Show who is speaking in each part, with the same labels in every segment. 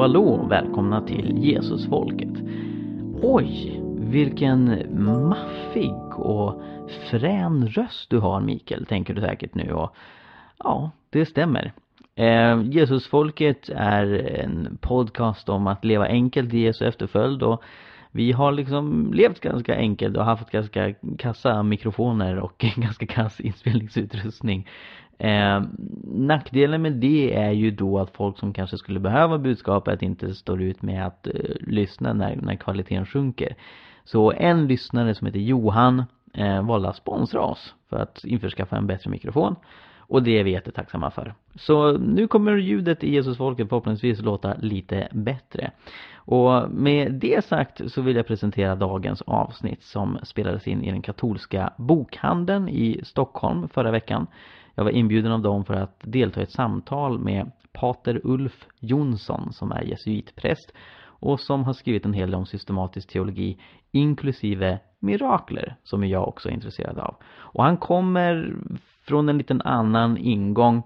Speaker 1: Hallå hallå, välkomna till Jesusfolket. Oj, vilken maffig och frän röst du har Mikael, tänker du säkert nu och ja, det stämmer. Eh, Jesusfolket är en podcast om att leva enkelt i Jesu efterföljd och vi har liksom levt ganska enkelt och haft ganska kassa mikrofoner och ganska kass inspelningsutrustning. Eh, nackdelen med det är ju då att folk som kanske skulle behöva budskapet inte står ut med att eh, lyssna när, när kvaliteten sjunker. Så en lyssnare som heter Johan eh, valde att sponsra oss för att införskaffa en bättre mikrofon. Och det är vi jättetacksamma för. Så nu kommer ljudet i Jesusfolket förhoppningsvis låta lite bättre. Och med det sagt så vill jag presentera dagens avsnitt som spelades in i den katolska bokhandeln i Stockholm förra veckan. Jag var inbjuden av dem för att delta i ett samtal med Pater Ulf Jonsson som är jesuitpräst och som har skrivit en hel del om systematisk teologi inklusive mirakler som jag också är intresserad av. Och han kommer från en liten annan ingång.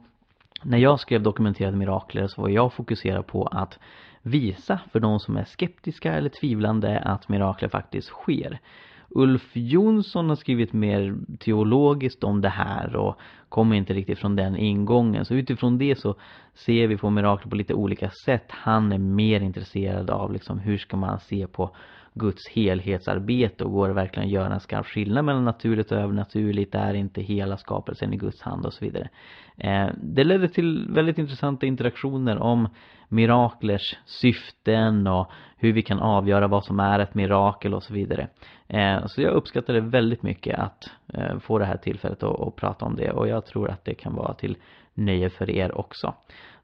Speaker 1: När jag skrev dokumenterade mirakler så var jag fokuserad på att visa för de som är skeptiska eller tvivlande att mirakler faktiskt sker. Ulf Jonsson har skrivit mer teologiskt om det här och kommer inte riktigt från den ingången. Så utifrån det så ser vi på mirakler på lite olika sätt. Han är mer intresserad av liksom hur ska man se på Guds helhetsarbete och går det verkligen att göra en skarp skillnad mellan naturligt och övernaturligt? Är inte hela skapelsen i Guds hand och så vidare. Eh, det ledde till väldigt intressanta interaktioner om miraklers syften och hur vi kan avgöra vad som är ett mirakel och så vidare. Eh, så jag uppskattade väldigt mycket att eh, få det här tillfället att prata om det och jag tror att det kan vara till nöje för er också.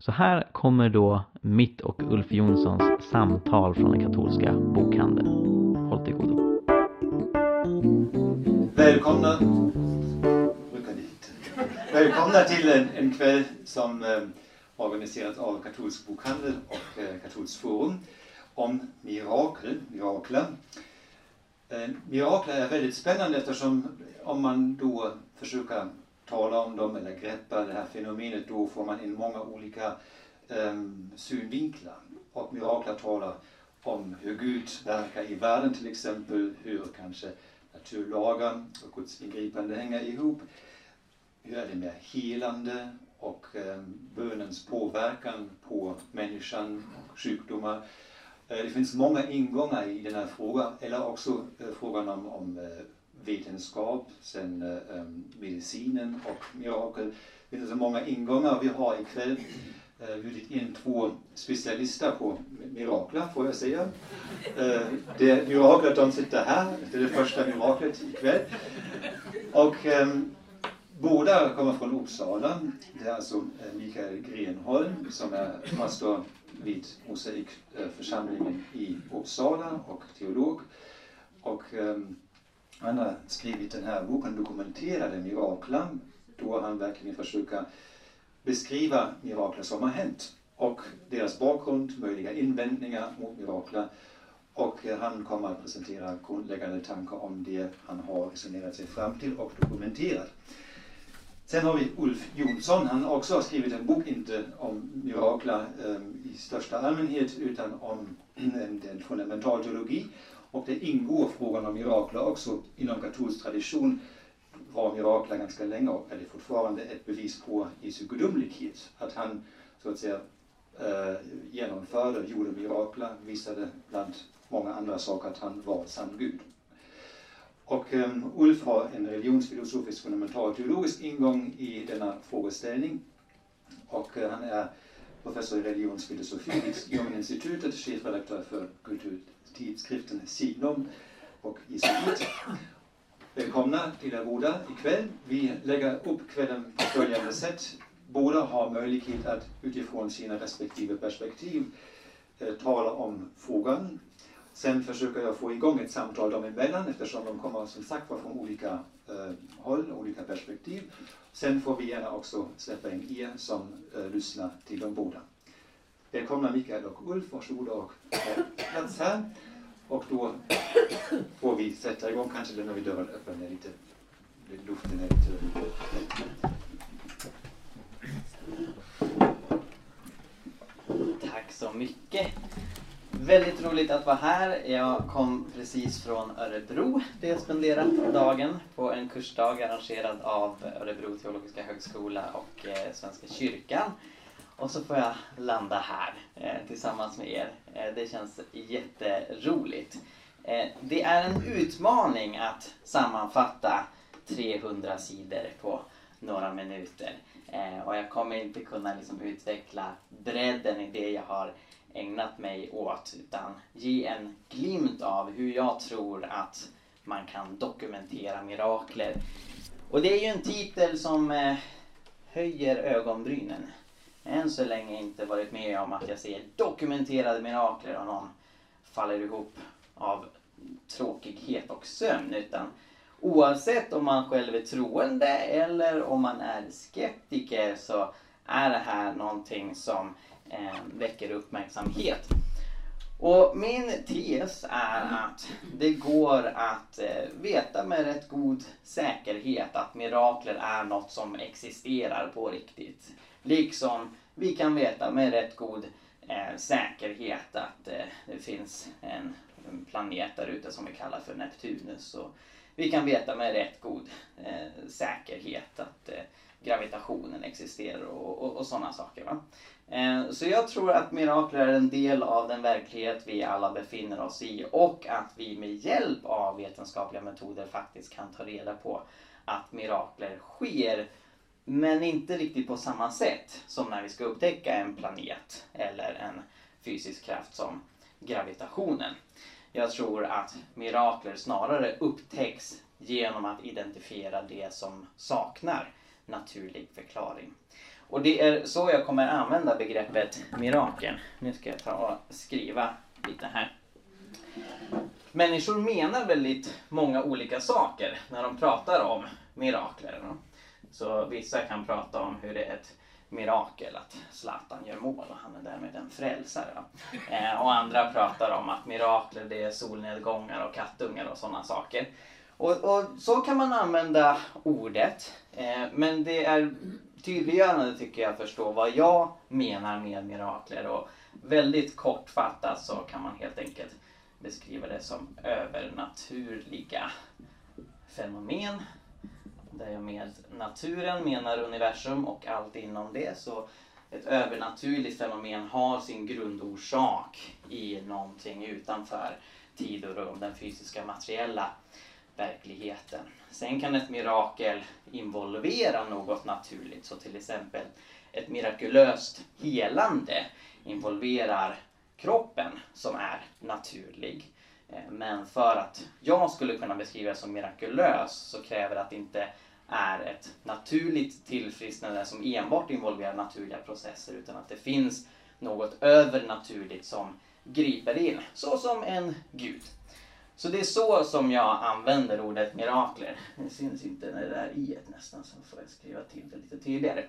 Speaker 1: Så här kommer då mitt och Ulf Jonssons samtal från den katolska bokhandeln. Håll till godo.
Speaker 2: Välkomna Välkomna till en, en kväll som eh, organiserats av Katolsk bokhandel och eh, Katolskt forum om mirakel, mirakler. Eh, mirakler är väldigt spännande eftersom om man då försöker tala om dem eller greppa det här fenomenet då får man in många olika um, synvinklar. Och mirakler talar om hur Gud verkar i världen till exempel, hur kanske naturlagar och Guds ingripande hänger ihop. Hur är det med helande och um, bönens påverkan på människan och sjukdomar. Uh, det finns många ingångar i den här frågan, eller också uh, frågan om, om uh, vetenskap, sen um, medicinen och mirakel. Det finns så många ingångar vi har ikväll uh, eh, bjudit in två specialister på mirakler får jag säga. Eh, det miraklet de sitter här, det är det första miraklet ikväll. Och um, båda kommer från Uppsala. Det är alltså Mikael Grenholm som är pastor vid Mosaikförsamlingen i Uppsala och teolog. Och um, han har skrivit den här boken Dokumenterade mirakler då han verkligen försöker beskriva mirakler som har hänt och deras bakgrund, möjliga invändningar mot mirakler. Och han kommer att presentera grundläggande tankar om det han har resonerat sig fram till och dokumenterat. Sen har vi Ulf Jonsson, han har också skrivit en bok, inte om mirakler um, i största allmänhet utan om eh, en, en fundamental teologi och det ingår frågan om mirakler också inom katolsk tradition var mirakler ganska länge och är det fortfarande ett bevis på Jesu gudomlighet. Att han så att säga äh, genomförde, gjorde mirakler, visade bland många andra saker att han var sann Gud. Och um, Ulf har en religionsfilosofisk fundamentalteologisk ingång i denna frågeställning. Och uh, han är professor i religionsfilosofi vid Ljungeninstitutet, chefredaktör för kultur tidskriften Signum och Jesuit. Välkomna till er båda ikväll. Vi lägger upp kvällen på följande sätt. Båda har möjlighet att utifrån sina respektive perspektiv eh, tala om frågan. Sen försöker jag få igång ett samtal dem emellan eftersom de kommer som sagt från olika eh, håll, olika perspektiv. Sen får vi gärna också släppa in er som eh, lyssnar till de båda. Välkomna Mikael och Ulf, varsågoda och ta plats här. Och då får vi sätta igång, kanske lämnar vi dörren öppen, lite, luften är lite...
Speaker 3: Tack så mycket. Väldigt roligt att vara här. Jag kom precis från Örebro där jag spenderat dagen på en kursdag arrangerad av Örebro teologiska högskola och eh, Svenska kyrkan. Och så får jag landa här eh, tillsammans med er. Eh, det känns jätteroligt. Eh, det är en utmaning att sammanfatta 300 sidor på några minuter. Eh, och jag kommer inte kunna liksom utveckla bredden i det jag har ägnat mig åt utan ge en glimt av hur jag tror att man kan dokumentera mirakler. Och det är ju en titel som eh, höjer ögonbrynen. Än så länge inte varit med om att jag ser dokumenterade mirakler och någon faller ihop av tråkighet och sömn utan oavsett om man själv är troende eller om man är skeptiker så är det här någonting som eh, väcker uppmärksamhet. Och min tes är att det går att eh, veta med rätt god säkerhet att mirakler är något som existerar på riktigt. Liksom vi kan veta med rätt god eh, säkerhet att eh, det finns en, en planet där ute som vi kallar för Neptunus. Och vi kan veta med rätt god eh, säkerhet att eh, gravitationen existerar och, och, och sådana saker. Va? Eh, så jag tror att mirakler är en del av den verklighet vi alla befinner oss i och att vi med hjälp av vetenskapliga metoder faktiskt kan ta reda på att mirakler sker men inte riktigt på samma sätt som när vi ska upptäcka en planet eller en fysisk kraft som gravitationen. Jag tror att mirakler snarare upptäcks genom att identifiera det som saknar naturlig förklaring. Och det är så jag kommer använda begreppet mirakel. Nu ska jag ta och skriva lite här. Människor menar väldigt många olika saker när de pratar om mirakler. Så vissa kan prata om hur det är ett mirakel att Zlatan gör mål och han är därmed en frälsare. Eh, och andra pratar om att mirakler det är solnedgångar och kattungar och sådana saker. Och, och, så kan man använda ordet. Eh, men det är tydliggörande tycker jag att förstå vad jag menar med mirakler. Och väldigt kortfattat så kan man helt enkelt beskriva det som övernaturliga fenomen där jag med naturen menar universum och allt inom det. Så ett övernaturligt fenomen har sin grundorsak i någonting utanför tid och rum, den fysiska materiella verkligheten. Sen kan ett mirakel involvera något naturligt, så till exempel ett mirakulöst helande involverar kroppen som är naturlig. Eh, men för att jag skulle kunna beskriva det som mirakulös så kräver det att det inte är ett naturligt tillfrisknande som enbart involverar naturliga processer utan att det finns något övernaturligt som griper in, så som en gud. Så det är så som jag använder ordet mirakler. Det syns inte när det är i ett nästan så får jag skriva till det lite tydligare.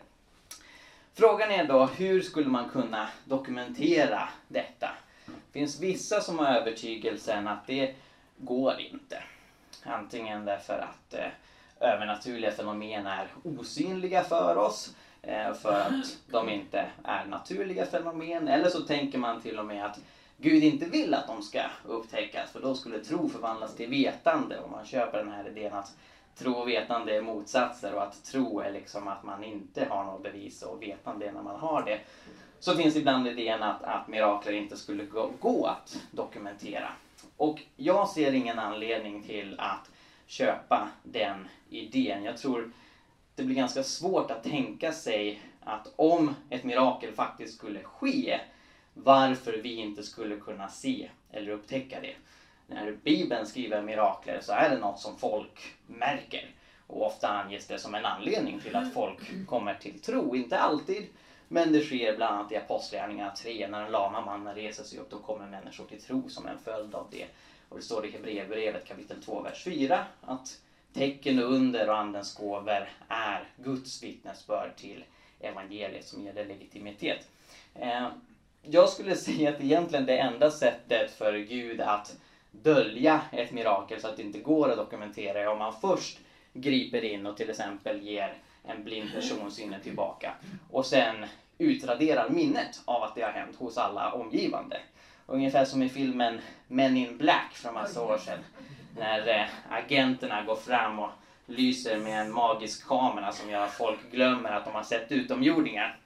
Speaker 3: Frågan är då hur skulle man kunna dokumentera detta? Det finns vissa som har övertygelsen att det går inte. Antingen därför att eh, övernaturliga fenomen är osynliga för oss eh, för att de inte är naturliga fenomen. Eller så tänker man till och med att Gud inte vill att de ska upptäckas för då skulle tro förvandlas till vetande och man köper den här idén att tro och vetande är motsatser och att tro är liksom att man inte har något bevis och vetande är när man har det. Så finns ibland idén att, att mirakler inte skulle gå, gå att dokumentera. Och jag ser ingen anledning till att köpa den idén. Jag tror det blir ganska svårt att tänka sig att om ett mirakel faktiskt skulle ske, varför vi inte skulle kunna se eller upptäcka det. När Bibeln skriver mirakler så är det något som folk märker. Och ofta anges det som en anledning till att folk kommer till tro. Inte alltid, men det sker bland annat i Apostlagärningarna 3 när en lama man reser sig upp. Då kommer människor till tro som en följd av det. Och det står i Hebreerbrevet kapitel 2, vers 4 att tecken och under och andens gåvor är Guds vittnesbörd till evangeliet som ger det legitimitet. Eh, jag skulle säga att egentligen det enda sättet för Gud att dölja ett mirakel så att det inte går att dokumentera är om man först griper in och till exempel ger en blind persons sinne tillbaka och sen utraderar minnet av att det har hänt hos alla omgivande. Ungefär som i filmen Men in Black för massa år sedan. När eh, agenterna går fram och lyser med en magisk kamera som gör att folk glömmer att de har sett utomjordingar.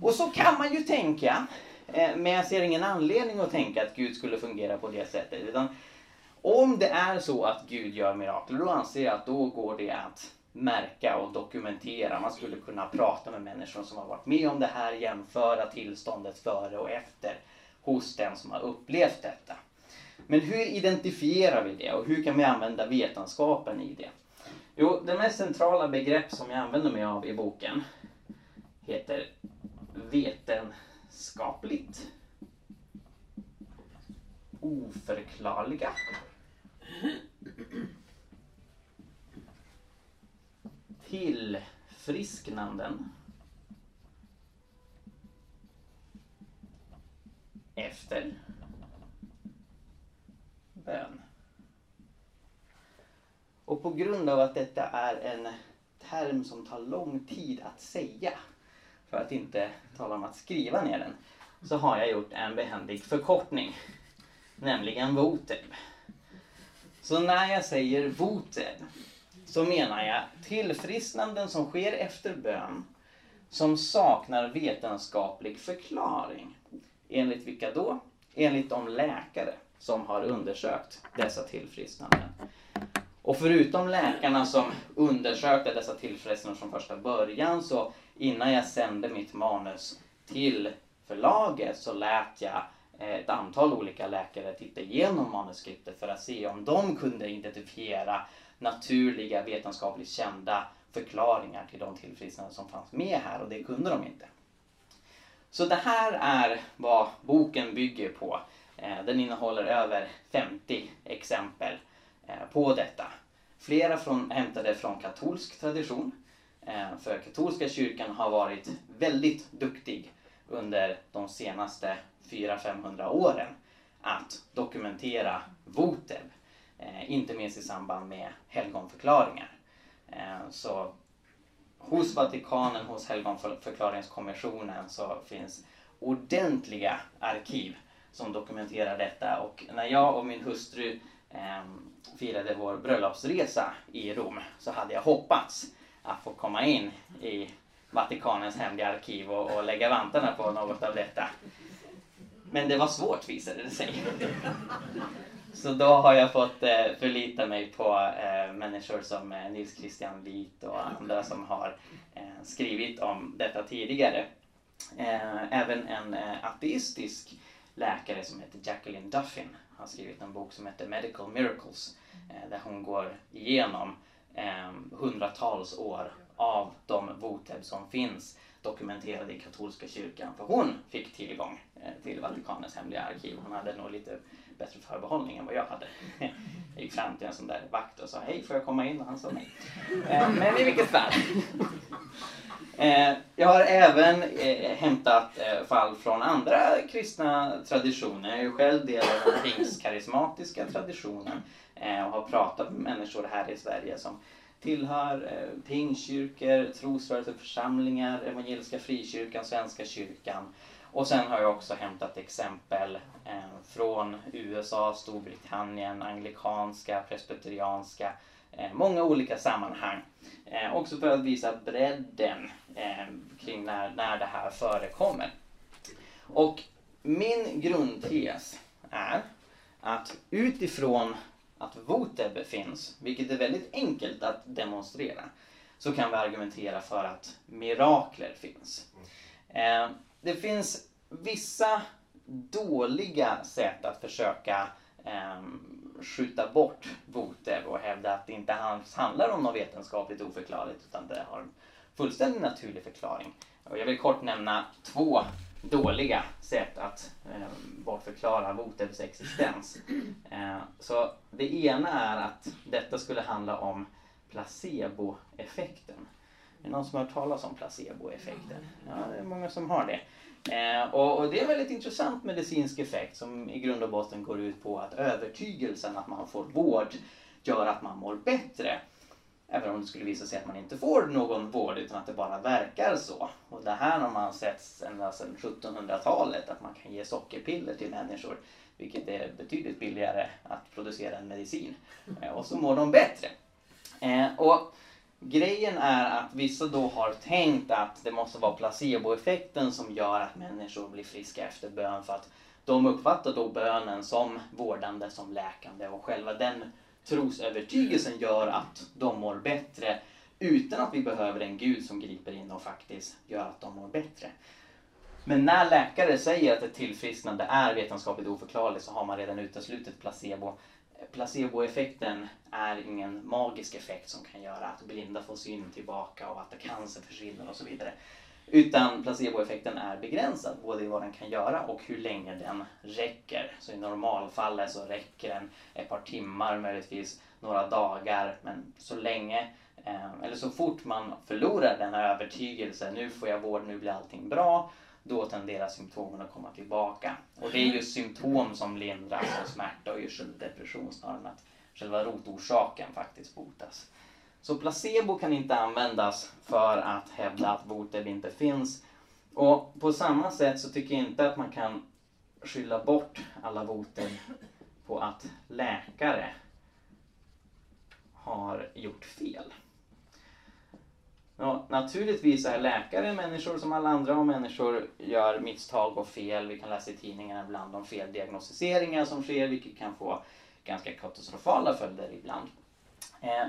Speaker 3: Och så kan man ju tänka, eh, men jag ser ingen anledning att tänka att Gud skulle fungera på det sättet. Utan om det är så att Gud gör mirakler, då anser jag att då går det att märka och dokumentera. Man skulle kunna prata med människor som har varit med om det här, jämföra tillståndet före och efter hos den som har upplevt detta. Men hur identifierar vi det och hur kan vi använda vetenskapen i det? Jo, det mest centrala begrepp som jag använder mig av i boken heter vetenskapligt oförklarliga tillfrisknanden efter bön. Och på grund av att detta är en term som tar lång tid att säga, för att inte tala om att skriva ner den, så har jag gjort en behändig förkortning, nämligen VOTEB. Så när jag säger VOTEB så menar jag tillfrisknanden som sker efter bön som saknar vetenskaplig förklaring. Enligt vilka då? Enligt de läkare som har undersökt dessa tillfrisknanden. Och förutom läkarna som undersökte dessa tillfrisknanden från första början så innan jag sände mitt manus till förlaget så lät jag eh, ett antal olika läkare titta igenom manuskriptet för att se om de kunde identifiera naturliga vetenskapligt kända förklaringar till de tillfrisknanden som fanns med här och det kunde de inte. Så det här är vad boken bygger på. Eh, den innehåller över 50 exempel eh, på detta. Flera från, hämtade från katolsk tradition. Eh, för katolska kyrkan har varit väldigt duktig under de senaste 400-500 åren att dokumentera voteb. Eh, inte minst i samband med helgonförklaringar. Eh, så hos Vatikanen, hos helgonförklaringskommissionen så finns ordentliga arkiv som dokumenterar detta och när jag och min hustru eh, firade vår bröllopsresa i Rom så hade jag hoppats att få komma in i Vatikanens hemliga arkiv och, och lägga vantarna på något av detta. Men det var svårt visade det sig. Så då har jag fått eh, förlita mig på eh, människor som eh, Nils Christian Wieht och andra som har eh, skrivit om detta tidigare. Eh, även en eh, ateistisk läkare som heter Jacqueline Duffin har skrivit en bok som heter Medical Miracles eh, där hon går igenom eh, hundratals år av de voteb som finns dokumenterade i katolska kyrkan. För hon fick tillgång eh, till Vatikanens hemliga arkiv. Hon hade nog lite bättre förbehållning än vad jag hade. Jag gick fram till en sån där vakt och sa hej får jag komma in? Och han sa nej. Eh, men i vilket fall. Eh, jag har även eh, hämtat fall från andra kristna traditioner. Jag är själv del av den pingstkarismatiska traditionen och har pratat med människor här i Sverige som tillhör pingstkyrkor, trosrörelseförsamlingar, Evangeliska Frikyrkan, Svenska kyrkan och sen har jag också hämtat exempel eh, från USA, Storbritannien, anglikanska, presbyterianska, eh, många olika sammanhang. Eh, också för att visa bredden eh, kring när, när det här förekommer. Och min grundtes är att utifrån att Voteb finns, vilket är väldigt enkelt att demonstrera, så kan vi argumentera för att mirakler finns. Det finns vissa dåliga sätt att försöka eh, skjuta bort Votev och hävda att det inte handlar om något vetenskapligt oförklarligt utan det har en fullständigt naturlig förklaring. Och jag vill kort nämna två dåliga sätt att eh, bortförklara Votevs existens. Eh, så det ena är att detta skulle handla om placeboeffekten. Är det någon som har hört talas om placeboeffekten? Ja, det är många som har det. Eh, och, och, det är en väldigt intressant medicinsk effekt som i grund och botten går ut på att övertygelsen att man får vård gör att man mår bättre. Även om det skulle visa sig att man inte får någon vård utan att det bara verkar så. Och det här har man sett ända sedan 1700-talet att man kan ge sockerpiller till människor vilket är betydligt billigare att producera än medicin. Eh, och så mår de bättre. Eh, och Grejen är att vissa då har tänkt att det måste vara placeboeffekten som gör att människor blir friska efter bön för att de uppfattar då bönen som vårdande, som läkande och själva den trosövertygelsen gör att de mår bättre utan att vi behöver en gud som griper in och faktiskt gör att de mår bättre. Men när läkare säger att ett tillfrisknande är vetenskapligt oförklarligt så har man redan uteslutit placebo. Placeboeffekten är ingen magisk effekt som kan göra att blinda får syn tillbaka och att cancer försvinner och så vidare. Utan placeboeffekten är begränsad, både i vad den kan göra och hur länge den räcker. Så i normalfallet så räcker den ett par timmar, möjligtvis några dagar. Men så länge, eh, eller så fort man förlorar den här övertygelsen, nu får jag vård, nu blir allting bra, då tenderar symptomen att komma tillbaka. Och det är ju symptom som lindras av smärta och yrsel depression snarare än att själva rotorsaken faktiskt botas. Så placebo kan inte användas för att hävda att Voteb inte finns. Och på samma sätt så tycker jag inte att man kan skylla bort alla Voteb på att läkare har gjort fel. Ja, naturligtvis är läkare människor som alla andra och människor gör misstag och fel. Vi kan läsa i tidningarna ibland om feldiagnostiseringar som sker vilket kan få ganska katastrofala följder ibland. Eh,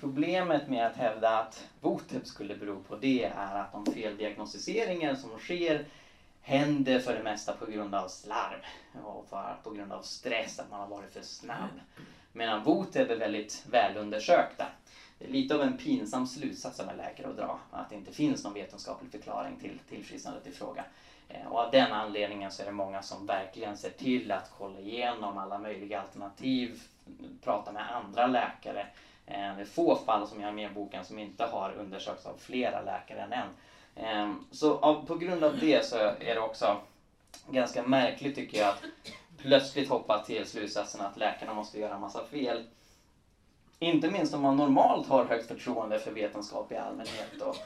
Speaker 3: Problemet med att hävda att Votep skulle bero på det är att de feldiagnostiseringar som sker händer för det mesta på grund av slarv och för, på grund av stress, att man har varit för snabb. Medan Votep är väldigt välundersökta. Det är lite av en pinsam slutsats av en läkare att dra, att det inte finns någon vetenskaplig förklaring till tillfrisknandet i fråga. Eh, och av den anledningen så är det många som verkligen ser till att kolla igenom alla möjliga alternativ, prata med andra läkare eh, det är få fall som jag har med i boken som inte har undersökts av flera läkare än en. Eh, så på grund av det så är det också ganska märkligt tycker jag att plötsligt hoppa till slutsatsen att läkarna måste göra massa fel. Inte minst om man normalt har högt förtroende för vetenskap i allmänhet och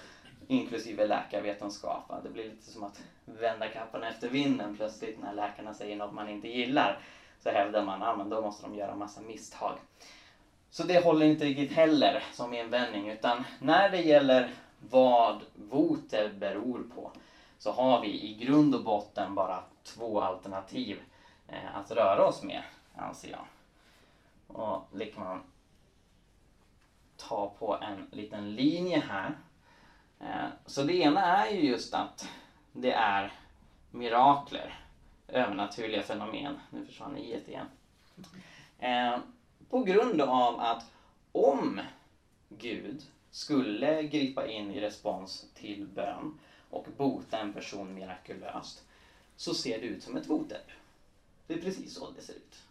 Speaker 3: inklusive läkarvetenskap. Det blir lite som att vända kappan efter vinden plötsligt när läkarna säger något man inte gillar. Så hävdar man att ah, då måste de göra massa misstag. Så det håller inte riktigt heller som invändning utan när det gäller vad voter beror på så har vi i grund och botten bara två alternativ eh, att röra oss med, anser jag. Och det ta på en liten linje här. Eh, så det ena är ju just att det är mirakler, övernaturliga fenomen. Nu försvann i igen. Eh, på grund av att om Gud skulle gripa in i respons till bön och bota en person mirakulöst så ser det ut som ett votep. Det är precis så det ser ut.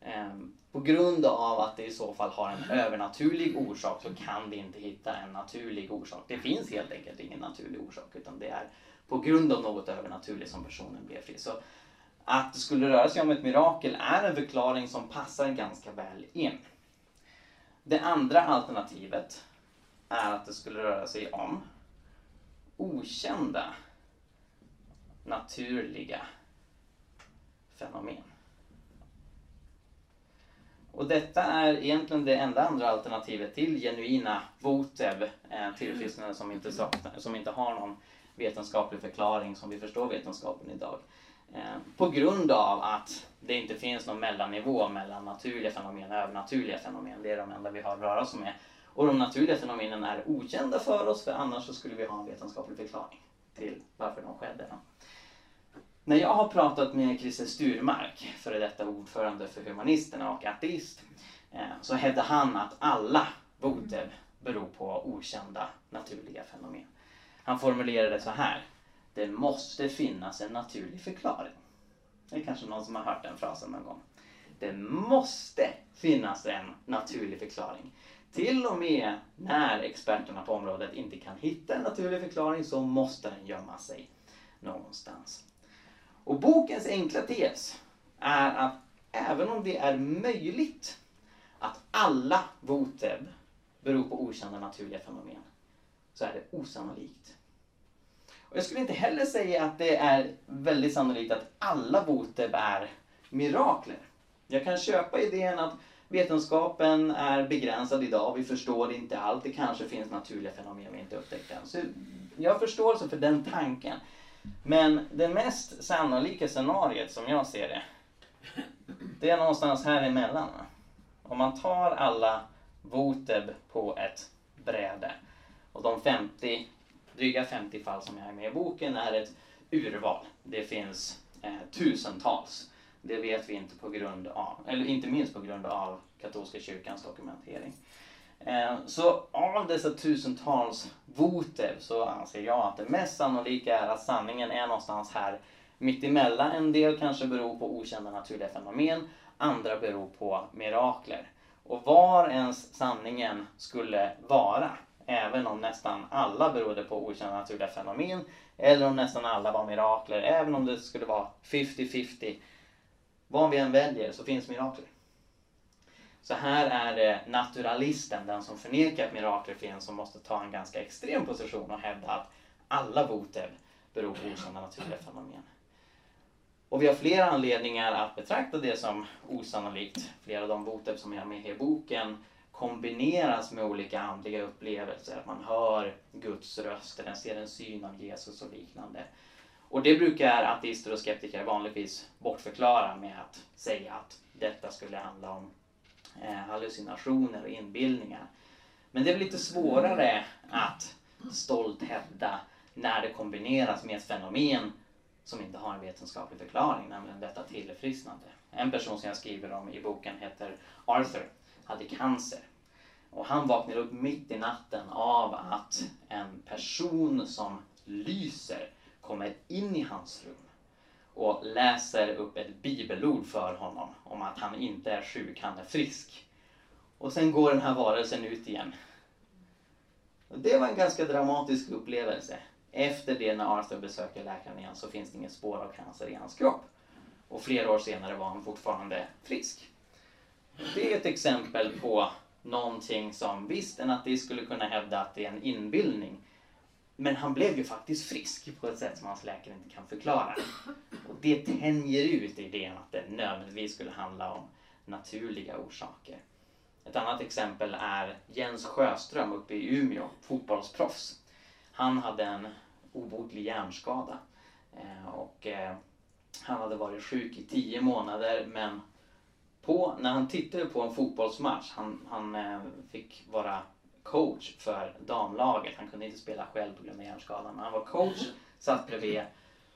Speaker 3: Eh, på grund av att det i så fall har en övernaturlig orsak så kan vi inte hitta en naturlig orsak. Det finns helt enkelt ingen naturlig orsak utan det är på grund av något övernaturligt som personen blev fri. Så att det skulle röra sig om ett mirakel är en förklaring som passar ganska väl in. Det andra alternativet är att det skulle röra sig om okända naturliga fenomen. Och detta är egentligen det enda andra alternativet till genuina votev, eh, tillfrisknande som inte, som inte har någon vetenskaplig förklaring som vi förstår vetenskapen idag. Eh, på grund av att det inte finns någon mellannivå mellan naturliga fenomen och övernaturliga fenomen. Det är de enda vi har att röra oss med. Och de naturliga fenomenen är okända för oss för annars så skulle vi ha en vetenskaplig förklaring till varför de skedde. När jag har pratat med Christer Sturmark, före detta ordförande för Humanisterna och ateist, eh, så hävdar han att alla voter beror på okända naturliga fenomen. Han formulerar det så här. Det måste finnas en naturlig förklaring. Det är kanske någon som har hört den frasen någon gång. Det måste finnas en naturlig förklaring. Till och med när experterna på området inte kan hitta en naturlig förklaring så måste den gömma sig någonstans. Och bokens enkla tes är att även om det är möjligt att alla voteb beror på okända naturliga fenomen så är det osannolikt. Och jag skulle inte heller säga att det är väldigt sannolikt att alla voteb är mirakler. Jag kan köpa idén att vetenskapen är begränsad idag, vi förstår inte allt, det kanske finns naturliga fenomen vi inte upptäckt än. Så jag har förståelse för den tanken. Men det mest sannolika scenariet som jag ser det, det är någonstans här emellan. Om man tar alla Voteb på ett bräde och de 50, dryga 50 fall som jag har med i boken är ett urval. Det finns eh, tusentals. Det vet vi inte på grund av, eller inte minst på grund av katolska kyrkans dokumentering. Eh, så av dessa tusentals voter så anser jag att det mest sannolika är att sanningen är någonstans här mittemellan. En del kanske beror på okända naturliga fenomen, andra beror på mirakler. Och var ens sanningen skulle vara, även om nästan alla berodde på okända naturliga fenomen, eller om nästan alla var mirakler, även om det skulle vara 50-50. Vad vi än väljer så finns mirakler. Så här är det naturalisten, den som förnekar att mirakler finns, som måste ta en ganska extrem position och hävda att alla botev beror på osannolika naturliga fenomen. Och vi har flera anledningar att betrakta det som osannolikt. Flera av de botev som är har med i boken kombineras med olika andliga upplevelser. Att man hör Guds röst, eller ser en syn av Jesus och liknande. Och det brukar ateister och skeptiker vanligtvis bortförklara med att säga att detta skulle handla om Eh, hallucinationer och inbildningar. Men det är lite svårare att stolt hävda när det kombineras med ett fenomen som inte har en vetenskaplig förklaring, nämligen detta tillfrisknande. En person som jag skriver om i boken heter Arthur, hade cancer. Och han vaknade upp mitt i natten av att en person som lyser kommer in i hans rum och läser upp ett bibelord för honom om att han inte är sjuk, han är frisk. Och sen går den här varelsen ut igen. Och det var en ganska dramatisk upplevelse. Efter det när Arthur besöker läkaren igen så finns det inget spår av cancer i hans kropp. Och flera år senare var han fortfarande frisk. Det är ett exempel på någonting som visst en ateist skulle kunna hävda att det är en inbildning. Men han blev ju faktiskt frisk på ett sätt som hans läkare inte kan förklara. Och det tänjer ut idén att det nödvändigtvis skulle handla om naturliga orsaker. Ett annat exempel är Jens Sjöström uppe i Umeå, fotbollsproffs. Han hade en obotlig hjärnskada. Eh, och eh, han hade varit sjuk i tio månader men på, när han tittade på en fotbollsmatch, han, han eh, fick vara coach för damlaget. Han kunde inte spela själv på grund av hjärnskadan. Men han var coach, satt bredvid.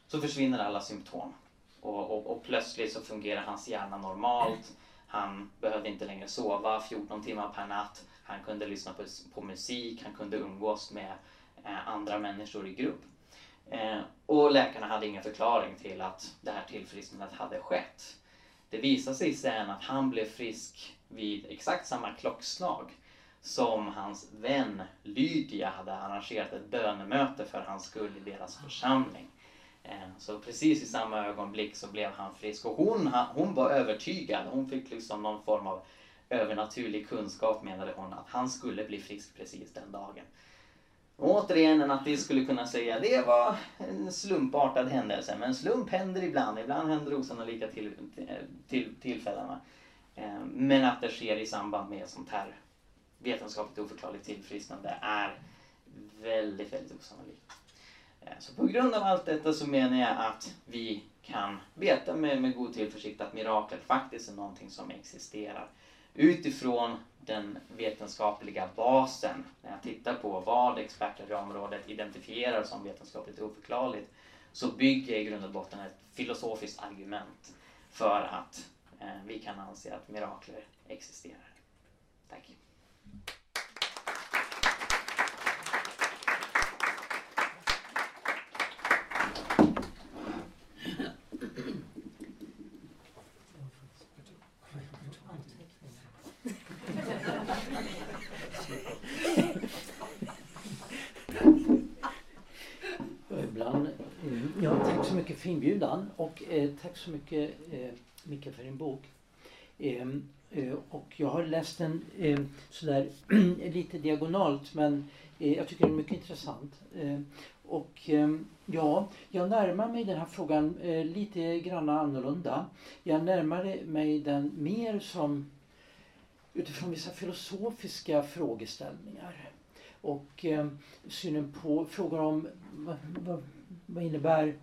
Speaker 3: Så försvinner alla symptom. Och, och, och, plötsligt så fungerar hans hjärna normalt. Han behövde inte längre sova 14 timmar per natt. Han kunde lyssna på, på musik, han kunde umgås med eh, andra människor i grupp. Eh, och läkarna hade ingen förklaring till att det här tillfrisknandet hade skett. Det visade sig sen att han blev frisk vid exakt samma klockslag som hans vän Lydia hade arrangerat ett bönemöte för hans skull i deras församling. Eh, så precis i samma ögonblick så blev han frisk och hon, hon var övertygad. Hon fick liksom någon form av övernaturlig kunskap menade hon att han skulle bli frisk precis den dagen. Och återigen en ateist skulle kunna säga det var en slumpartad händelse. Men slump händer ibland. Ibland händer osannolika till, till, tillfällen. Eh, men att det sker i samband med sånt här vetenskapligt oförklarligt tillfrisknande är väldigt, väldigt osannolikt. Eh, så på grund av allt detta så menar jag att vi kan veta med, med god tillförsikt att mirakel faktiskt är någonting som existerar. Utifrån den vetenskapliga basen, när jag tittar på vad experter i området identifierar som vetenskapligt oförklarligt, så bygger jag i grund och botten ett filosofiskt argument för att eh, vi kan anse att mirakler existerar. Tack.
Speaker 4: Ja, tack så mycket för inbjudan och eh, tack så mycket eh, Micke för din bok. Ehm, eh, och jag har läst den eh, sådär lite diagonalt men eh, jag tycker den är mycket intressant. Ehm, och ehm, ja, jag närmar mig den här frågan eh, lite granna annorlunda. Jag närmar mig den mer som utifrån vissa filosofiska frågeställningar. Och eh, synen på frågor om vad, vad, vad innebär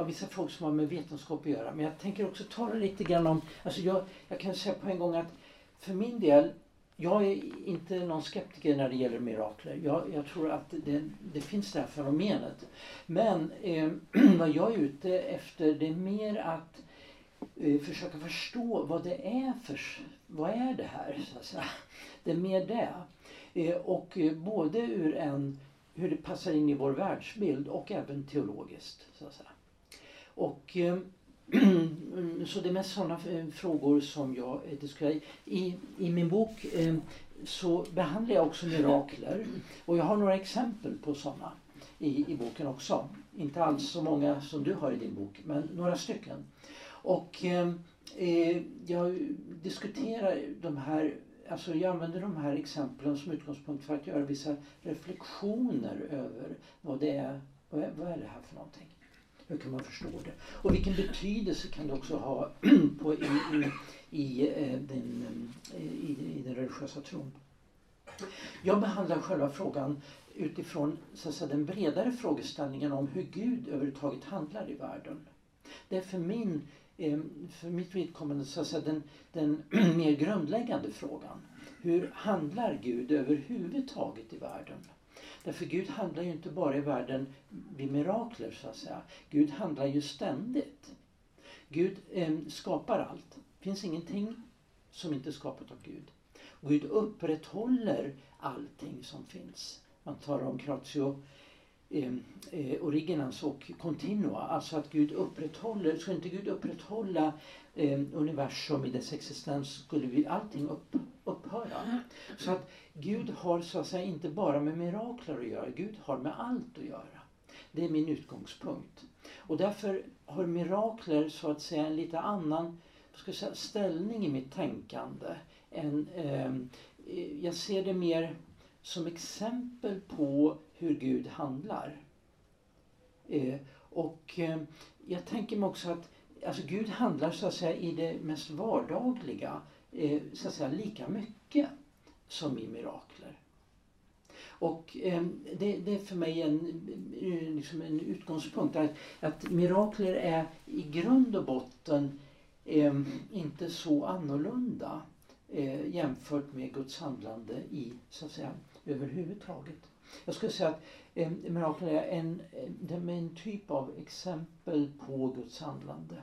Speaker 4: av vissa frågor som har med vetenskap att göra. Men jag tänker också tala lite grann om, alltså jag, jag kan säga på en gång att för min del, jag är inte någon skeptiker när det gäller mirakler. Jag, jag tror att det, det, finns det här fenomenet. Men eh, vad jag är ute efter det är mer att eh, försöka förstå vad det är för, vad är det här så att säga. Det är mer det. Eh, och eh, både ur en, hur det passar in i vår världsbild och även teologiskt. Så att säga. Och eh, så det är mest sådana eh, frågor som jag diskuterar. I, I min bok ehm, så behandlar jag också mirakler. Och jag har några exempel på sådana i, i boken också. Inte alls så många som du har i din bok, men några stycken. Och ehm, eh, jag diskuterar de här alltså jag använder de här exemplen som utgångspunkt för att göra vissa reflektioner över vad det är, vad är, vad är det här för någonting? Hur kan man förstå det? Och vilken betydelse kan det också ha på, i, i, i, eh, den, eh, i, i den religiösa tron? Jag behandlar själva frågan utifrån så att säga, den bredare frågeställningen om hur Gud överhuvudtaget handlar i världen. Det är för min eh, för mitt vidkommande så att säga, den, den mer grundläggande frågan. Hur handlar Gud överhuvudtaget i världen? Därför Gud handlar ju inte bara i världen vid mirakler så att säga. Gud handlar ju ständigt. Gud eh, skapar allt. Det finns ingenting som inte är skapat av Gud. Gud upprätthåller allting som finns. Man talar om Kratio eh, eh, originans och continua. Alltså att Gud upprätthåller, skulle inte Gud upprätthålla eh, universum i dess existens skulle vi allting upp, upphöra. Så att Gud har så att säga inte bara med mirakler att göra, Gud har med allt att göra. Det är min utgångspunkt. Och därför har mirakler så att säga en lite annan ska säga, ställning i mitt tänkande. Än, ehm, eh, jag ser det mer som exempel på hur Gud handlar. Eh, och eh, jag tänker mig också att alltså Gud handlar så att säga i det mest vardagliga eh, så att säga lika mycket som i mirakler. Och eh, det, det, är för mig en, eh, liksom en utgångspunkt att, att mirakler är i grund och botten eh, inte så annorlunda eh, jämfört med Guds handlande i så att säga överhuvudtaget. Jag skulle säga att eh, mirakler är en, en, en typ av exempel på Guds handlande.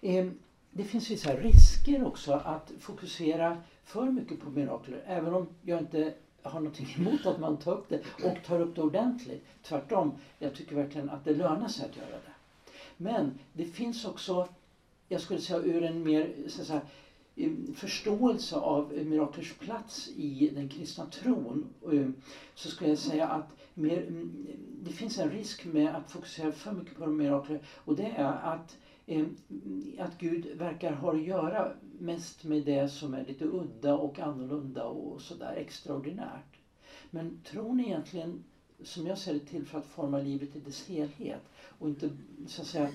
Speaker 4: Ehm, det finns vissa risker också att fokusera för mycket på mirakler. Även om jag inte har någonting emot att man tar upp det och tar upp det ordentligt. Tvärtom, jag tycker verkligen att det lönar sig att göra det. Men det finns också, jag skulle säga ur en mer så att säga, eh, förståelse av miraklers plats i den kristna tron eh, så skulle jag säga att mer, mm, det finns en risk med att fokusera för mycket på mirakler och det är att, Ehm, att Gud verkar ha att göra mest med det som är lite udda och annorlunda och sådär extraordinärt. Men tron är egentligen som jag ser det till för att forma livet i dess helhet och inte så att säga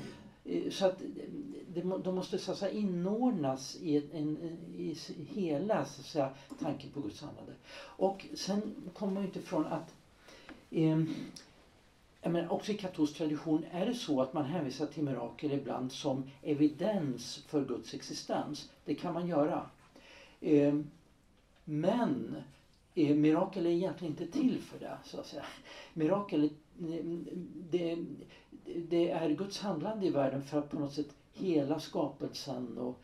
Speaker 4: eh, så att de måste så att säga, inordnas i, en, i hela så att säga, tanken på Guds handlande. Och sen kommer man inte ifrån att eh, men också i katolsk tradition är det så att man hänvisar till mirakel ibland som evidens för Guds existens. Det kan man göra. Eh, men eh, mirakel är egentligen inte till för det. så att säga. Mirakel eh, det, det är Guds handlande i världen för att på något sätt hela skapelsen och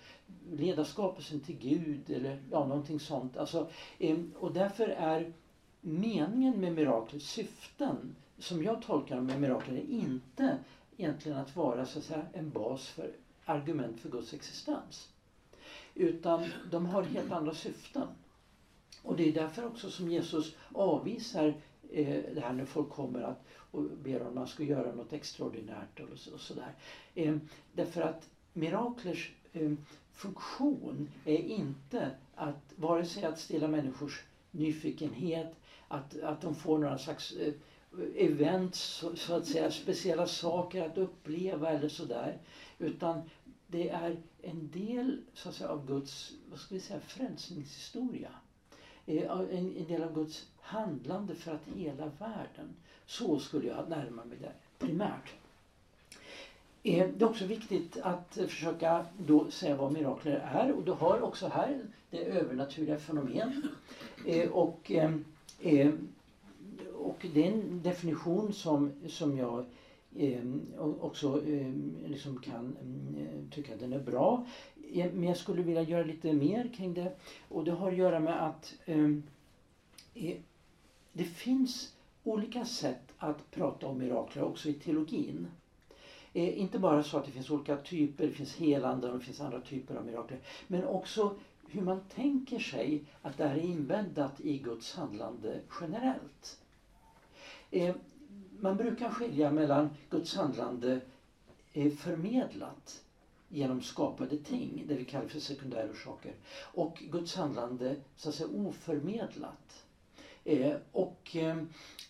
Speaker 4: leda skapelsen till Gud eller ja, någonting sånt. Alltså, eh, och därför är meningen med miraklet, syften som jag tolkar med mirakler, är inte egentligen att vara så att säga, en bas för argument för Guds existens. Utan de har helt andra syften. Och det är därför också som Jesus avvisar eh, det här när folk kommer att och ber om att man ska göra något extraordinärt och, så, och sådär. Eh, därför att miraklers eh, funktion är inte att vare sig att stilla människors nyfikenhet, att, att de får några slags eh, event, så, så, att säga, speciella saker att uppleva eller sådär. Utan det är en del så att säga, av Guds vad ska vi säga, frälsningshistoria. Eh, en, en del av Guds handlande för att hela världen. Så skulle jag närma mig det primärt. Eh, det är också viktigt att försöka då säga vad mirakler är och du har också här det övernaturliga fenomen. Eh, och, eh, och det är en definition som, som jag ehm, också ehm, liksom kan mm, tycka den är bra. Ehm, men jag skulle vilja göra lite mer kring det. Och det har att göra med att e-, det finns olika sätt att prata om mirakler också i teologin. Eh, inte bara så att det finns olika typer, det finns helande och det finns andra typer av mirakler. Men också hur man tänker sig att det här är inbäddat i Guds handlande generellt. Eh, man brukar skilja mellan Guds handlande eh, förmedlat genom skapade ting, det vi kallar för sekundärorsaker, och Guds handlande så att säga oförmedlat. Eh, och eh,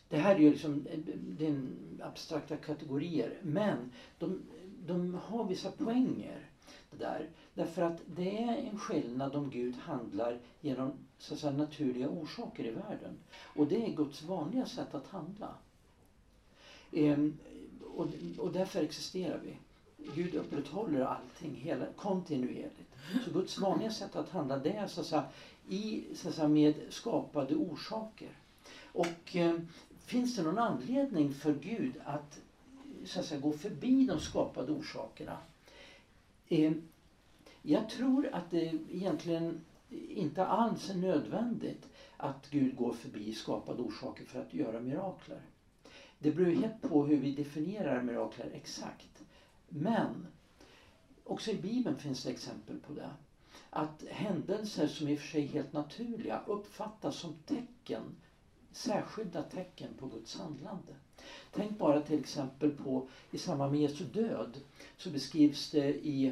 Speaker 4: det här är ju liksom eh, det är abstrakta kategorier men de, de har vissa poänger. Det där. Därför att det är en skillnad om Gud handlar genom så att säga, naturliga orsaker i världen. Och det är Guds vanliga sätt att handla. Ehm, och, och därför existerar vi. Gud upprätthåller allting hela, kontinuerligt. Så Guds vanliga sätt att handla det är så att säga, i, så att säga, med skapade orsaker. Och eh, finns det någon anledning för Gud att, så att säga, gå förbi de skapade orsakerna? Eh, jag tror att det egentligen inte alls är nödvändigt att Gud går förbi skapade orsaker för att göra mirakler. Det beror helt på hur vi definierar mirakler exakt. Men också i Bibeln finns det exempel på det att händelser som i och för sig är helt naturliga uppfattas som tecken, särskilda tecken på Guds handlande. Tänk bara till exempel på i samband med Jesu död så beskrivs det i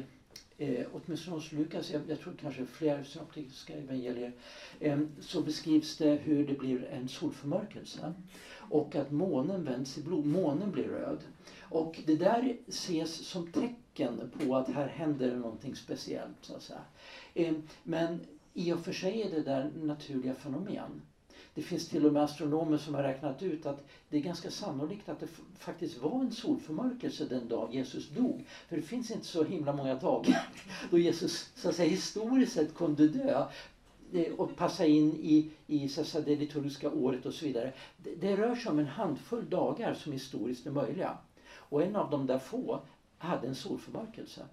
Speaker 4: eh, åtminstone hos Lukas, jag, jag tror kanske fler synoptiska evangelier, eh, så beskrivs det hur det blir en solförmörkelse och att månen vänds i blod, månen blir röd. Och det där ses som tecken på att här händer någonting speciellt. Så att säga. Eh, men i och för sig är det där naturliga fenomen. Det finns till och med astronomer som har räknat ut att det är ganska sannolikt att det faktiskt var en solförmörkelse den dag Jesus dog. För det finns inte så himla många dagar då Jesus så att säga, historiskt sett kunde dö och passa in i, i så att säga, det liturgiska året och så vidare. Det, det rör sig om en handfull dagar som historiskt är möjliga. Och en av de där få hade en solförmörkelse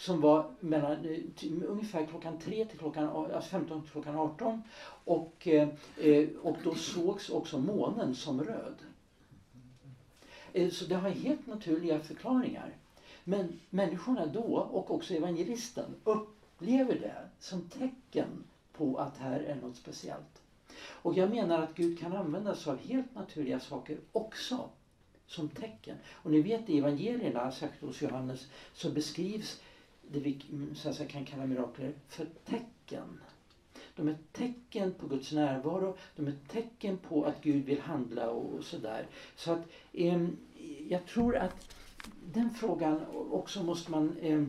Speaker 4: som var mellan, eh, ungefär klockan 3 till klockan, alltså 15 till klockan 18. Och, eh, eh, och då sågs också månen som röd. Eh, så det har helt naturliga förklaringar. Men människorna då, och också evangelisten, upplever det som tecken på att här är något speciellt. Och jag menar att Gud kan använda sig av helt naturliga saker också som tecken. Och ni vet i evangelierna, särskilt hos Johannes, så beskrivs det vi mm, så att säga, kan kalla mirakler för tecken. De är tecken på Guds närvaro, de är tecken på att Gud vill handla och, sådär. Så att eh, jag tror att den frågan också måste man eh,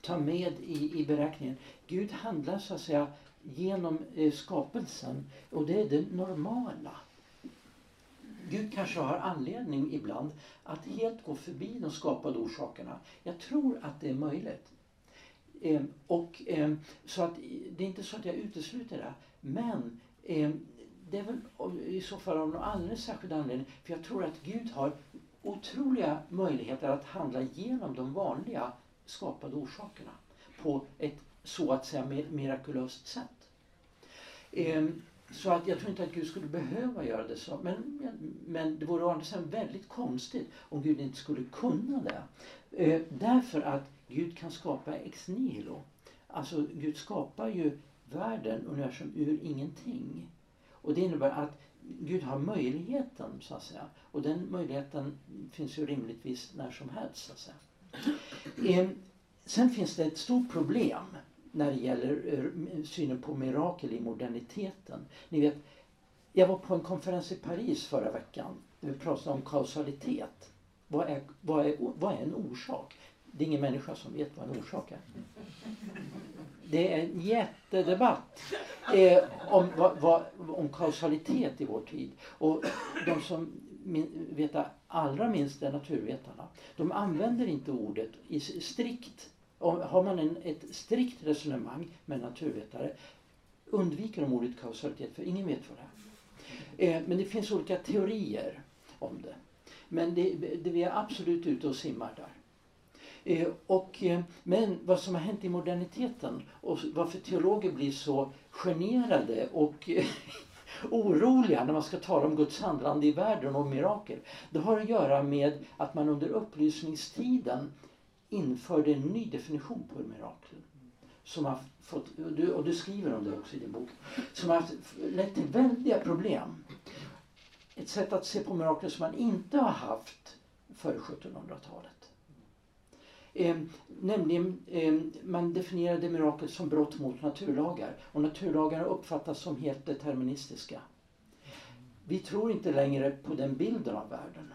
Speaker 4: ta med i, i beräkningen. Gud handlar så att säga genom eh, skapelsen och det är det normala. Gud kanske har anledning ibland att helt gå förbi de skapade orsakerna. Jag tror att det är möjligt. Eh, och, eh, så att det är inte så att jag utesluter det. Men eh, det är väl i så fall av någon alldeles särskild anledning. För jag tror att Gud har otroliga möjligheter att handla genom de vanliga skapade orsakerna på ett så att säga mirakulöst sätt. Eh, så att jag tror inte att Gud skulle behöva göra det så. Men, men det vore å andra sidan väldigt konstigt om Gud inte skulle kunna det. Eh, därför att Gud kan skapa ex nihilo. Alltså Gud skapar ju världen, universum, ur ingenting. Och det innebär att Gud har möjligheten så att säga. Och den möjligheten finns ju rimligtvis när som helst så att säga. Ehm, sen finns det ett stort problem när det gäller eh, synen på mirakel i moderniteten. Ni vet, jag var på en konferens i Paris förra veckan där vi pratade om kausalitet. Vad är, vad, är, vad är en orsak? Det är ingen människa som vet vad en orsak är. Det är en jättedebatt eh, om, va, va, om kausalitet i vår tid. Och de som min, vet allra minst är naturvetarna. De använder inte ordet i strikt. Har man en, ett strikt resonemang med naturvetare undviker de ordet kausalitet för ingen vet vad det är. Eh, men det finns olika teorier om det. Men det, det, vi är absolut ute och simmar där. Eh, och, eh, men vad som har hänt i moderniteten och varför teologer blir så generade och eh, oroliga när man ska tala om Guds handlande i världen och mirakel. Det har att göra med att man under upplysningstiden införde en ny definition på mirakel. Som har fått, och du skriver om det också i din bok. Som har lett till väldiga problem. Ett sätt att se på mirakel som man inte har haft före 1700-talet. Eh, nämligen, eh, man definierade mirakel som brott mot naturlagar och naturlagarna uppfattas som helt deterministiska. Vi tror inte längre på den bilden av världen.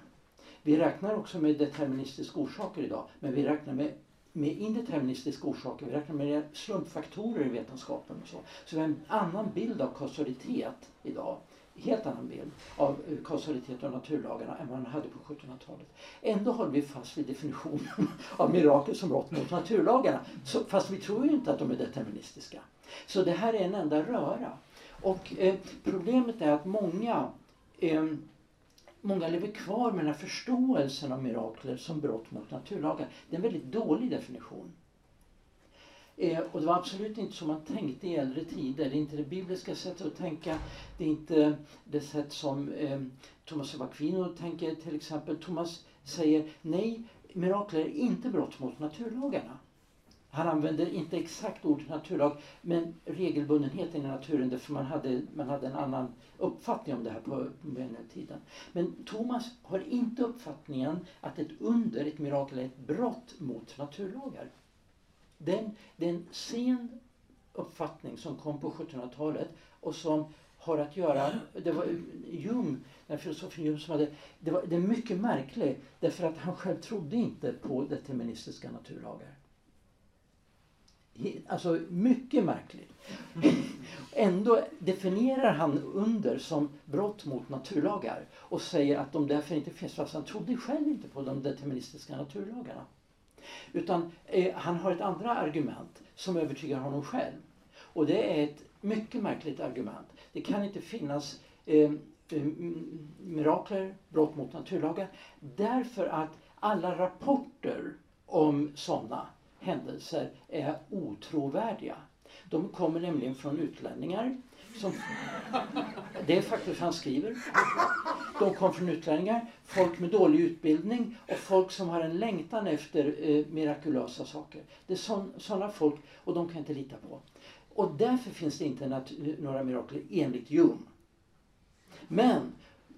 Speaker 4: Vi räknar också med deterministiska orsaker idag men vi räknar med, med indeterministiska orsaker. Vi räknar med slumpfaktorer i vetenskapen och så. Så vi har en annan bild av kausalitet idag helt annan bild av eh, kausalitet och naturlagarna än man hade på 1700-talet. Ändå håller vi fast vid definitionen av mirakel som brott mot naturlagarna. Så, fast vi tror ju inte att de är deterministiska. Så det här är en enda röra. Och eh, problemet är att många eh, Många lever kvar med den här förståelsen av mirakler som brott mot naturlagar. Det är en väldigt dålig definition. Eh, och det var absolut inte som man tänkte i äldre tider. Det är inte det bibliska sättet att tänka. Det är inte det sätt som eh, Thomas av Aquino tänker till exempel. Thomas säger nej, mirakler är inte brott mot naturlagarna. Han använder inte exakt ordet naturlag men regelbundenheten i naturen därför man hade, man hade en annan uppfattning om det här på tiden. Men Thomas har inte uppfattningen att ett under, ett mirakel, är ett brott mot naturlagar. Den, det är en sen uppfattning som kom på 1700-talet och som har att göra, det var Jung, den filosofen Jung som hade, det, var, det är mycket märkligt därför att han själv trodde inte på deterministiska naturlagar. Alltså mycket märkligt. Ändå definierar han under som brott mot naturlagar och säger att de därför inte finns fast han trodde själv inte på de deterministiska naturlagarna. Utan eh, han har ett andra argument som övertygar honom själv. Och det är ett mycket märkligt argument. Det kan inte finnas eh, mirakler, brott mot naturlagar. Därför att alla rapporter om sådana händelser är otrovärdiga. De kommer nämligen från utlänningar som, det är faktiskt han skriver. De kom från utlänningar, folk med dålig utbildning och folk som har en längtan efter eh, mirakulösa saker. Det är sådana folk och de kan inte lita på. Och därför finns det inte några mirakler enligt Hume. Men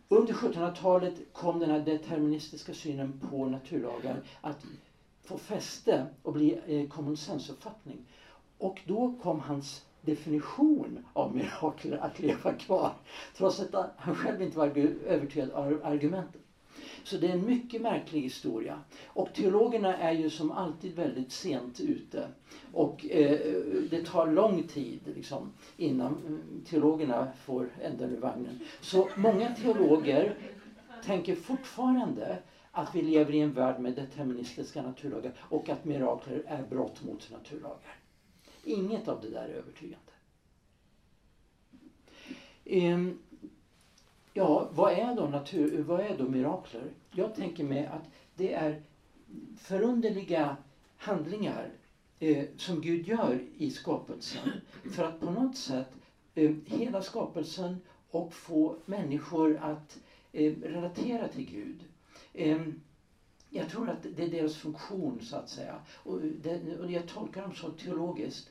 Speaker 4: under 1700-talet kom den här deterministiska synen på naturlagar att få fäste och bli eh, common sense-uppfattning. Och då kom hans definition av mirakler att leva kvar. Trots att han själv inte var övertygad av argumenten. Så det är en mycket märklig historia. Och teologerna är ju som alltid väldigt sent ute. Och eh, det tar lång tid liksom, innan teologerna får änden ur vagnen. Så många teologer tänker fortfarande att vi lever i en värld med deterministiska naturlagar och att mirakler är brott mot naturlagar. Inget av det där är övertygande. Ehm, ja, vad är då natur, vad är då mirakler? Jag tänker mig att det är förunderliga handlingar eh, som Gud gör i skapelsen för att på något sätt eh, hela skapelsen och få människor att eh, relatera till Gud. Ehm, jag tror att det är deras funktion så att säga. Och, det, och jag tolkar dem så teologiskt.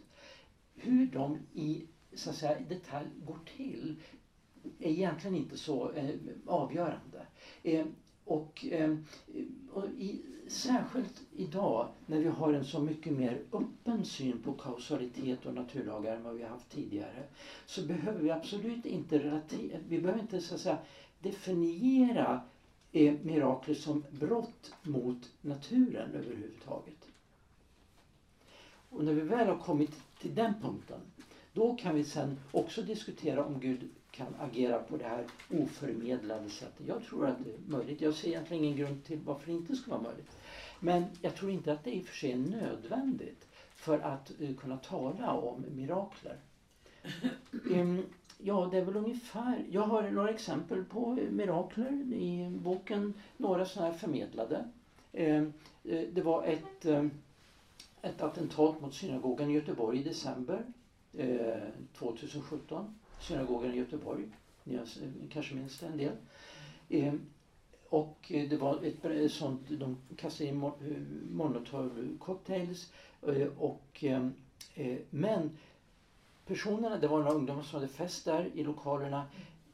Speaker 4: Hur de i så att säga, detalj går till är egentligen inte så eh, avgörande. Eh, och, eh, och i, särskilt idag när vi har en så mycket mer öppen syn på kausalitet och naturlagar än vad vi har haft tidigare så behöver vi absolut inte relatera, vi behöver inte så att säga definiera eh, mirakler som brott mot naturen överhuvudtaget. Och när vi väl har kommit till den punkten då kan vi sen också diskutera om Gud kan agera på det här oförmedlade sättet. Jag tror att det är möjligt. Jag ser egentligen ingen grund till varför det inte ska vara möjligt. Men jag tror inte att det i och för sig är nödvändigt för att uh, kunna tala om mirakler. Ja, det är väl ungefär. Jag har några exempel på mirakler i boken. Några sådana här förmedlade. Eh, eh, det var ett, eh, ett attentat mot synagogan i Göteborg i december 2017. Synagogan i Göteborg. Ni kanske minns det en del. Och det var ett sånt, de kastade in molotov cocktails och men personerna, det var några ungdomar som hade fest där i lokalerna.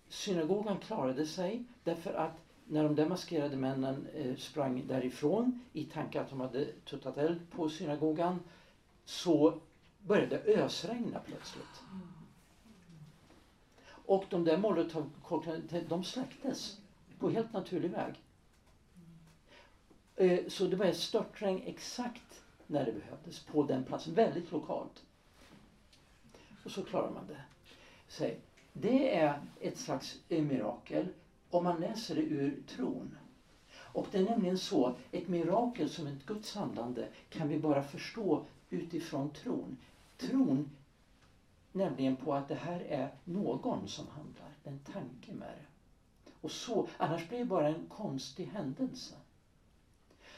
Speaker 4: Synagogan klarade sig därför att när de demaskerade männen eh, sprang därifrån i tanke att de hade tuttat eld på synagogan så började ösregna plötsligt. Och de där molotovcocktailarna, de släcktes på helt naturlig väg. Eh, så det var ett störtregn exakt när det behövdes på den platsen, väldigt lokalt. Och så klarar man det. Så det är ett slags mirakel om man läser det ur tron. Och det är nämligen så, ett mirakel som ett Guds handlande kan vi bara förstå utifrån tron tron nämligen på att det här är någon som handlar, en tanke med det. Och så, annars blir det bara en konstig händelse.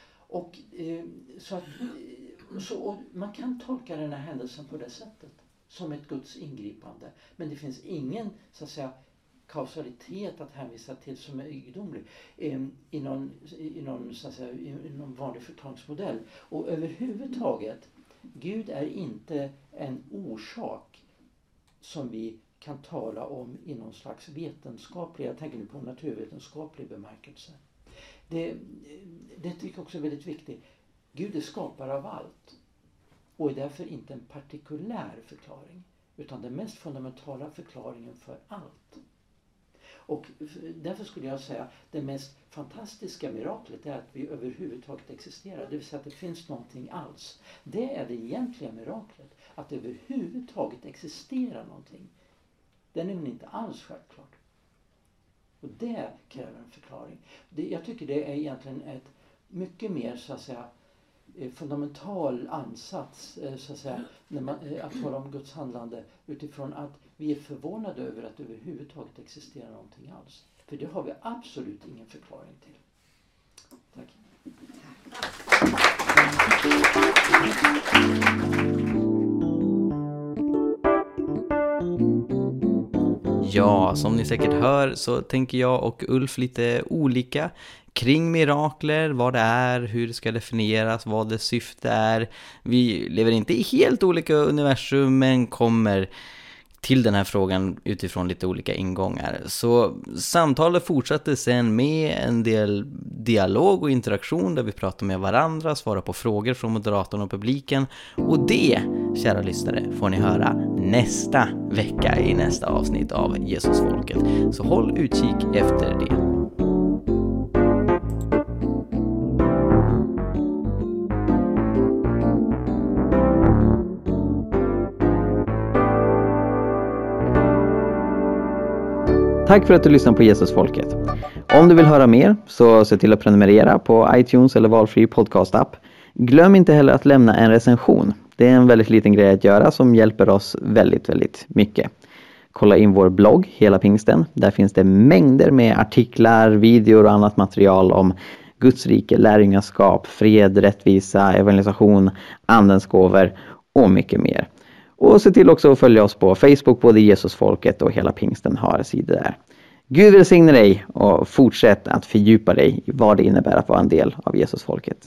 Speaker 4: Och, eh, så att, eh, så, och man kan tolka den här händelsen på det sättet, som ett Guds ingripande. Men det finns ingen så att säga, kausalitet att hänvisa till som är egendomlig ehm, i, någon, i, någon, så att säga, i någon vanlig förklaringsmodell. Och överhuvudtaget Gud är inte en orsak som vi kan tala om i någon slags vetenskaplig, jag tänker nu på naturvetenskaplig bemärkelse. Det, det tycker jag också är väldigt viktigt. Gud är skapare av allt och är därför inte en partikulär förklaring utan den mest fundamentala förklaringen för allt. Och därför skulle jag säga det mest fantastiska miraklet är att vi överhuvudtaget existerar. Det vill säga att det finns någonting alls. Det är det egentliga miraklet. Att det överhuvudtaget existerar någonting. Det är nämligen inte alls självklart. Och det kräver en förklaring. Det, jag tycker det är egentligen ett mycket mer så att säga Eh, fundamental ansats eh, så att, säga, när man, eh, att tala om Guds handlande utifrån att vi är förvånade över att det överhuvudtaget existerar någonting alls. För det har vi absolut ingen förklaring till. Tack.
Speaker 3: Ja, som ni säkert hör så tänker jag och Ulf lite olika kring mirakler, vad det är, hur det ska definieras, vad dess syfte är. Vi lever inte i helt olika universum men kommer till den här frågan utifrån lite olika ingångar. Så samtalet fortsatte sen med en del dialog och interaktion där vi pratar med varandra, svarar på frågor från moderatorn och publiken. Och det, kära lyssnare, får ni höra nästa vecka i nästa avsnitt av Jesusfolket. Så håll utkik efter det. Tack för att du lyssnar på Jesusfolket. Om du vill höra mer så se till att prenumerera på iTunes eller valfri podcastapp. Glöm inte heller att lämna en recension. Det är en väldigt liten grej att göra som hjälper oss väldigt, väldigt mycket. Kolla in vår blogg, Hela Pingsten. Där finns det mängder med artiklar, videor och annat material om Guds rike, lärjungaskap, fred, rättvisa, evangelisation, andens gåvor och mycket mer. Och se till också att följa oss på Facebook, både Jesusfolket och hela pingsten har sidor där. Gud välsigne dig och fortsätt att fördjupa dig i vad det innebär att vara en del av Jesusfolket.